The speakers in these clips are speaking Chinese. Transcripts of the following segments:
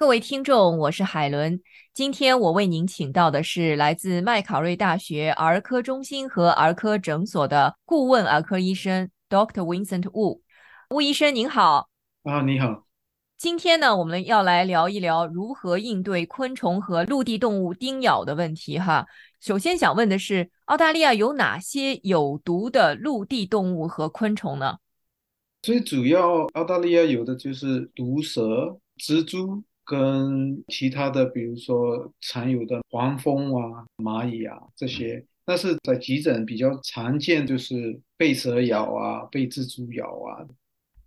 各位听众，我是海伦。今天我为您请到的是来自麦考瑞大学儿科中心和儿科诊所的顾问儿科医生 Dr. Vincent Wu。吴医生您好。啊，你好。今天呢，我们要来聊一聊如何应对昆虫和陆地动物叮咬的问题。哈，首先想问的是，澳大利亚有哪些有毒的陆地动物和昆虫呢？最主要，澳大利亚有的就是毒蛇、蜘蛛。跟其他的，比如说常有的黄蜂啊、蚂蚁啊这些，但是在急诊比较常见就是被蛇咬啊、被蜘蛛咬啊。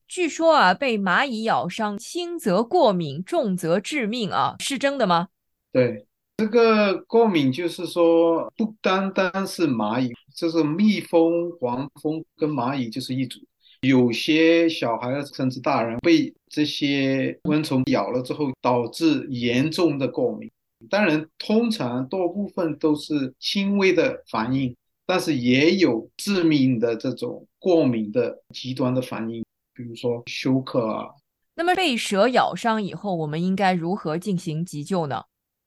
据说啊，被蚂蚁咬伤，轻则过敏，重则致命啊，是真的吗？对，这个过敏就是说不单单是蚂蚁，就是蜜蜂、黄蜂跟蚂蚁就是一组。有些小孩甚至大人被这些蚊虫咬了之后，导致严重的过敏。当然，通常多部分都是轻微的反应，但是也有致命的这种过敏的极端的反应，比如说休克啊。那么被蛇咬伤以后，我们应该如何进行急救呢？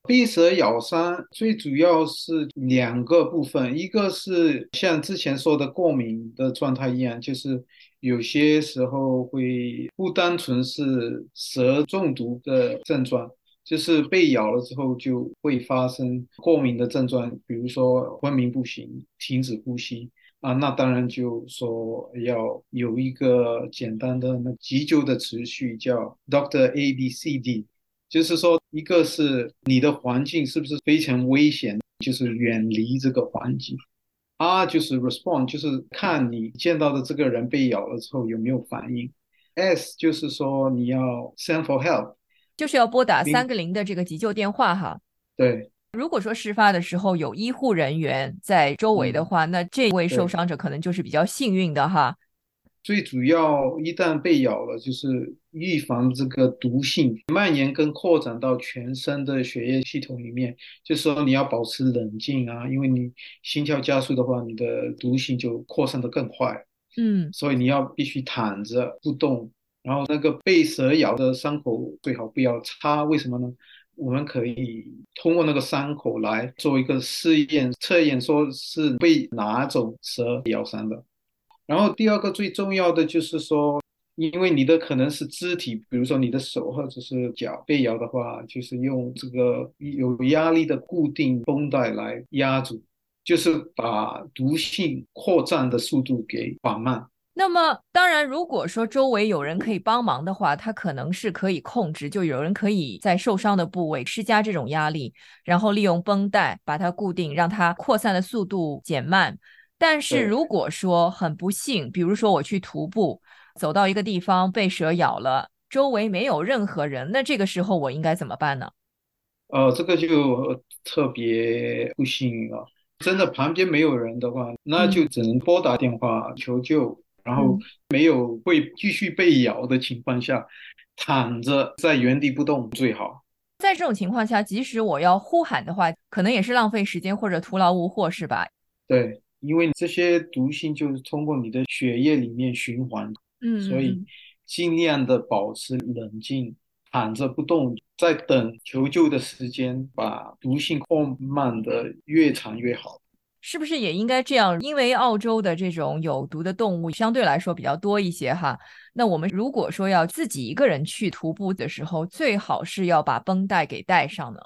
被蛇咬伤最主要是两个部分，一个是像之前说的过敏的状态一样，就是有些时候会不单纯是蛇中毒的症状，就是被咬了之后就会发生过敏的症状，比如说昏迷不醒、停止呼吸啊，那当然就说要有一个简单的那急救的程序，叫 Doctor A B C D。就是说，一个是你的环境是不是非常危险，就是远离这个环境。R 就是 respond，就是看你见到的这个人被咬了之后有没有反应。S 就是说你要 send for help，就是要拨打三个零的这个急救电话哈。对，如果说事发的时候有医护人员在周围的话，那这位受伤者可能就是比较幸运的哈。最主要，一旦被咬了，就是预防这个毒性蔓延跟扩展到全身的血液系统里面。就说你要保持冷静啊，因为你心跳加速的话，你的毒性就扩散的更快。嗯，所以你要必须躺着不动，然后那个被蛇咬的伤口最好不要擦。为什么呢？我们可以通过那个伤口来做一个试验测验，说是被哪种蛇咬伤的。然后第二个最重要的就是说，因为你的可能是肢体，比如说你的手或者是脚被咬的话，就是用这个有压力的固定绷带来压住，就是把毒性扩散的速度给缓慢。那么，当然，如果说周围有人可以帮忙的话，他可能是可以控制，就有人可以在受伤的部位施加这种压力，然后利用绷带把它固定，让它扩散的速度减慢。但是如果说很不幸，比如说我去徒步，走到一个地方被蛇咬了，周围没有任何人，那这个时候我应该怎么办呢？呃，这个就特别不幸运了。真的旁边没有人的话，那就只能拨打电话求救。然后没有会继续被咬的情况下，躺着在原地不动最好。在这种情况下，即使我要呼喊的话，可能也是浪费时间或者徒劳无获，是吧？对。因为这些毒性就是通过你的血液里面循环，嗯，所以尽量的保持冷静，躺着不动，在等求救的时间，把毒性扩慢的越长越好。是不是也应该这样？因为澳洲的这种有毒的动物相对来说比较多一些哈。那我们如果说要自己一个人去徒步的时候，最好是要把绷带给带上呢。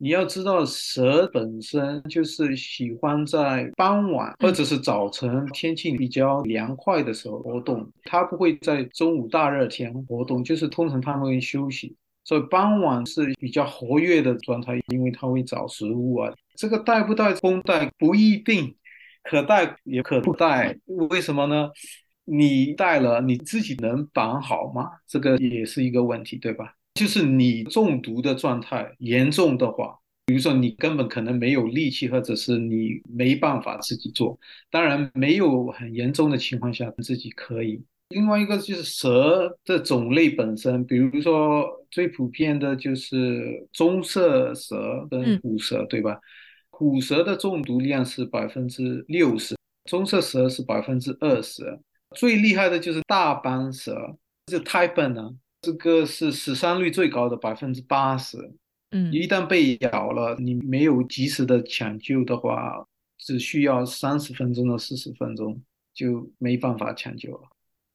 你要知道，蛇本身就是喜欢在傍晚或者是早晨天气比较凉快的时候活动，它不会在中午大热天活动，就是通常它们会休息。所以傍晚是比较活跃的状态，因为它会找食物啊。这个带不带绷带不一定，可带也可不带。为什么呢？你带了你自己能绑好吗？这个也是一个问题，对吧？就是你中毒的状态严重的话，比如说你根本可能没有力气，或者是你没办法自己做。当然，没有很严重的情况下，自己可以。另外一个就是蛇的种类本身，比如说最普遍的就是棕色蛇跟虎蛇，对吧？虎蛇的中毒量是百分之六十，棕色蛇是百分之二十。最厉害的就是大斑蛇，就 t y p e 呢。这个是死伤率最高的百分之八十。嗯，一旦被咬了，你没有及时的抢救的话，只需要三十分钟到四十分钟就没办法抢救了。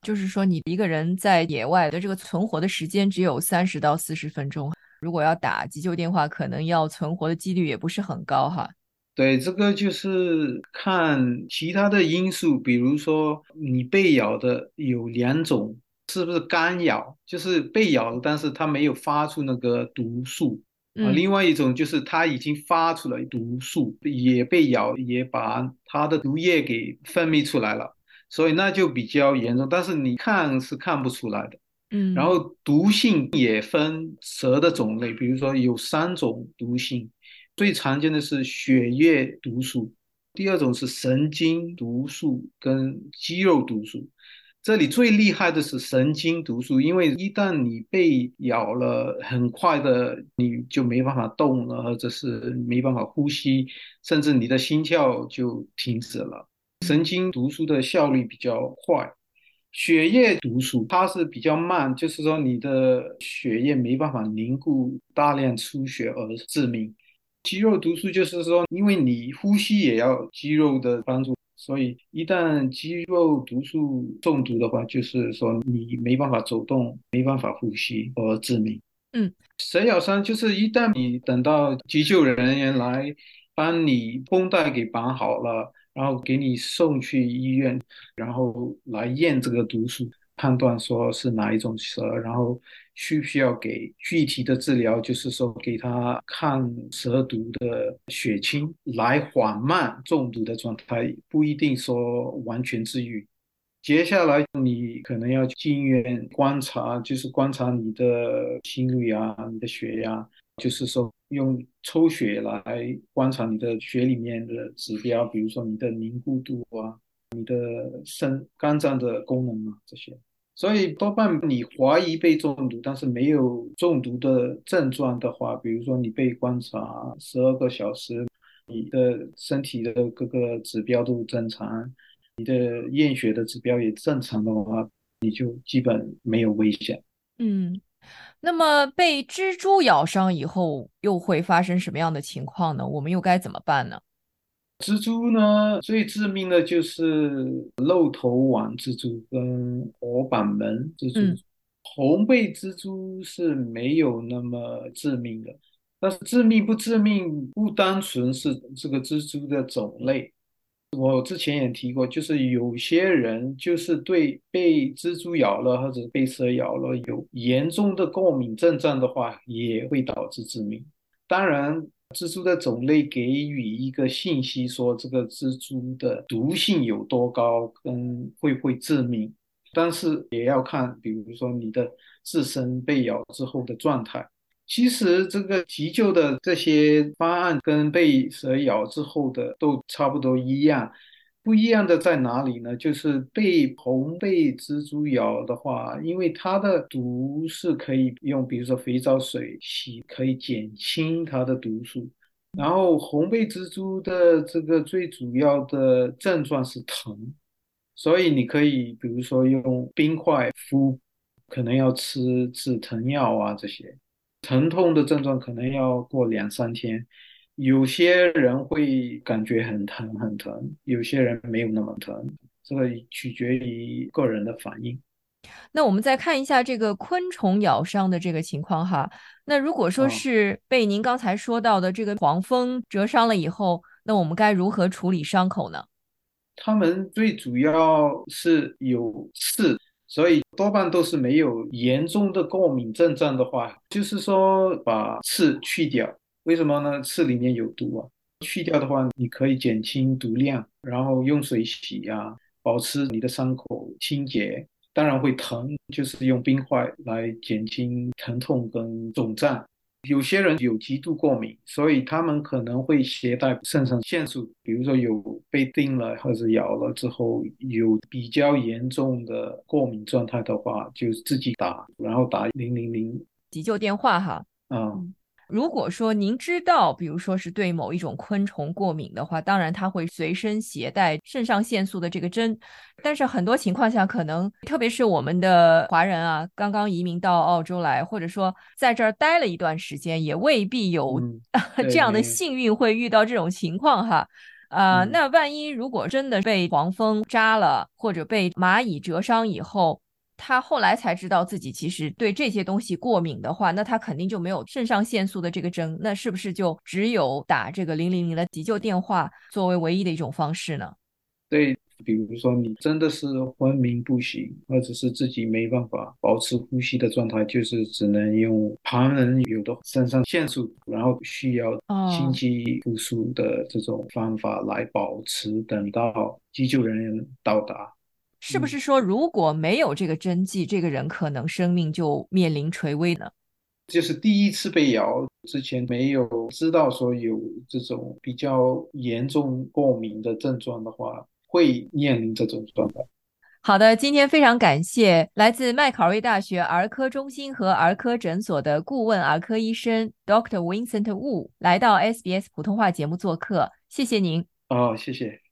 就是说，你一个人在野外的这个存活的时间只有三十到四十分钟，如果要打急救电话，可能要存活的几率也不是很高哈。对，这个就是看其他的因素，比如说你被咬的有两种，是不是干咬，就是被咬了，但是它没有发出那个毒素啊；另外一种就是它已经发出了毒素，也被咬，也把它的毒液给分泌出来了，所以那就比较严重，但是你看是看不出来的。嗯，然后毒性也分蛇的种类，比如说有三种毒性。最常见的是血液毒素，第二种是神经毒素跟肌肉毒素。这里最厉害的是神经毒素，因为一旦你被咬了，很快的你就没办法动了，或者是没办法呼吸，甚至你的心跳就停止了。神经毒素的效率比较快，血液毒素它是比较慢，就是说你的血液没办法凝固，大量出血而致命。肌肉毒素就是说，因为你呼吸也要肌肉的帮助，所以一旦肌肉毒素中毒的话，就是说你没办法走动，没办法呼吸而致命。嗯，蛇咬伤就是一旦你等到急救人员来帮你绷带给绑好了，然后给你送去医院，然后来验这个毒素。判断说是哪一种蛇，然后需不需要给具体的治疗，就是说给他抗蛇毒的血清来缓慢中毒的状态，不一定说完全治愈。接下来你可能要进医院观察，就是观察你的心率啊，你的血压，就是说用抽血来观察你的血里面的指标，比如说你的凝固度啊。你的肾、肝脏的功能啊，这些，所以多半你怀疑被中毒，但是没有中毒的症状的话，比如说你被观察十二个小时，你的身体的各个指标都正常，你的验血的指标也正常的话，你就基本没有危险。嗯，那么被蜘蛛咬伤以后又会发生什么样的情况呢？我们又该怎么办呢？蜘蛛呢，最致命的就是漏头网蜘蛛跟活板门蜘蛛。红背蜘蛛是没有那么致命的，但是致命不致命不单纯是这个蜘蛛的种类。我之前也提过，就是有些人就是对被蜘蛛咬了或者被蛇咬了有严重的过敏症状的话，也会导致致命。当然。蜘蛛的种类给予一个信息，说这个蜘蛛的毒性有多高，跟会不会致命，但是也要看，比如说你的自身被咬之后的状态。其实这个急救的这些方案跟被蛇咬之后的都差不多一样。不一样的在哪里呢？就是被红背蜘蛛咬的话，因为它的毒是可以用，比如说肥皂水洗，可以减轻它的毒素。然后红背蜘蛛的这个最主要的症状是疼，所以你可以比如说用冰块敷，可能要吃止疼药啊这些，疼痛的症状可能要过两三天。有些人会感觉很疼很疼，有些人没有那么疼，这个取决于个人的反应。那我们再看一下这个昆虫咬伤的这个情况哈。那如果说是被您刚才说到的这个黄蜂蛰伤了以后，那我们该如何处理伤口呢？它们最主要是有刺，所以多半都是没有严重的过敏症状的话，就是说把刺去掉。为什么呢？刺里面有毒啊，去掉的话，你可以减轻毒量，然后用水洗呀，保持你的伤口清洁。当然会疼，就是用冰块来减轻疼痛跟肿胀。有些人有极度过敏，所以他们可能会携带肾上腺素，比如说有被叮了或者咬了之后有比较严重的过敏状态的话，就自己打，然后打零零零急救电话哈。嗯。如果说您知道，比如说是对某一种昆虫过敏的话，当然它会随身携带肾上腺素的这个针。但是很多情况下，可能特别是我们的华人啊，刚刚移民到澳洲来，或者说在这儿待了一段时间，也未必有 这样的幸运会遇到这种情况哈。啊，那万一如果真的被黄蜂扎了，或者被蚂蚁蛰伤以后，他后来才知道自己其实对这些东西过敏的话，那他肯定就没有肾上腺素的这个针，那是不是就只有打这个零零零的急救电话作为唯一的一种方式呢？对，比如说你真的是昏迷不醒，或者是自己没办法保持呼吸的状态，就是只能用旁人有的肾上腺素，然后需要心肌复苏的这种方法来保持，等到急救人员到达。是不是说如果没有这个针剂，这个人可能生命就面临垂危呢？就是第一次被咬之前没有知道说有这种比较严重过敏的症状的话。会面临这种状态。好的，今天非常感谢来自麦考瑞大学儿科中心和儿科诊所的顾问儿科医生 Dr. Vincent Wu 来到 SBS 普通话节目做客，谢谢您。哦，谢谢。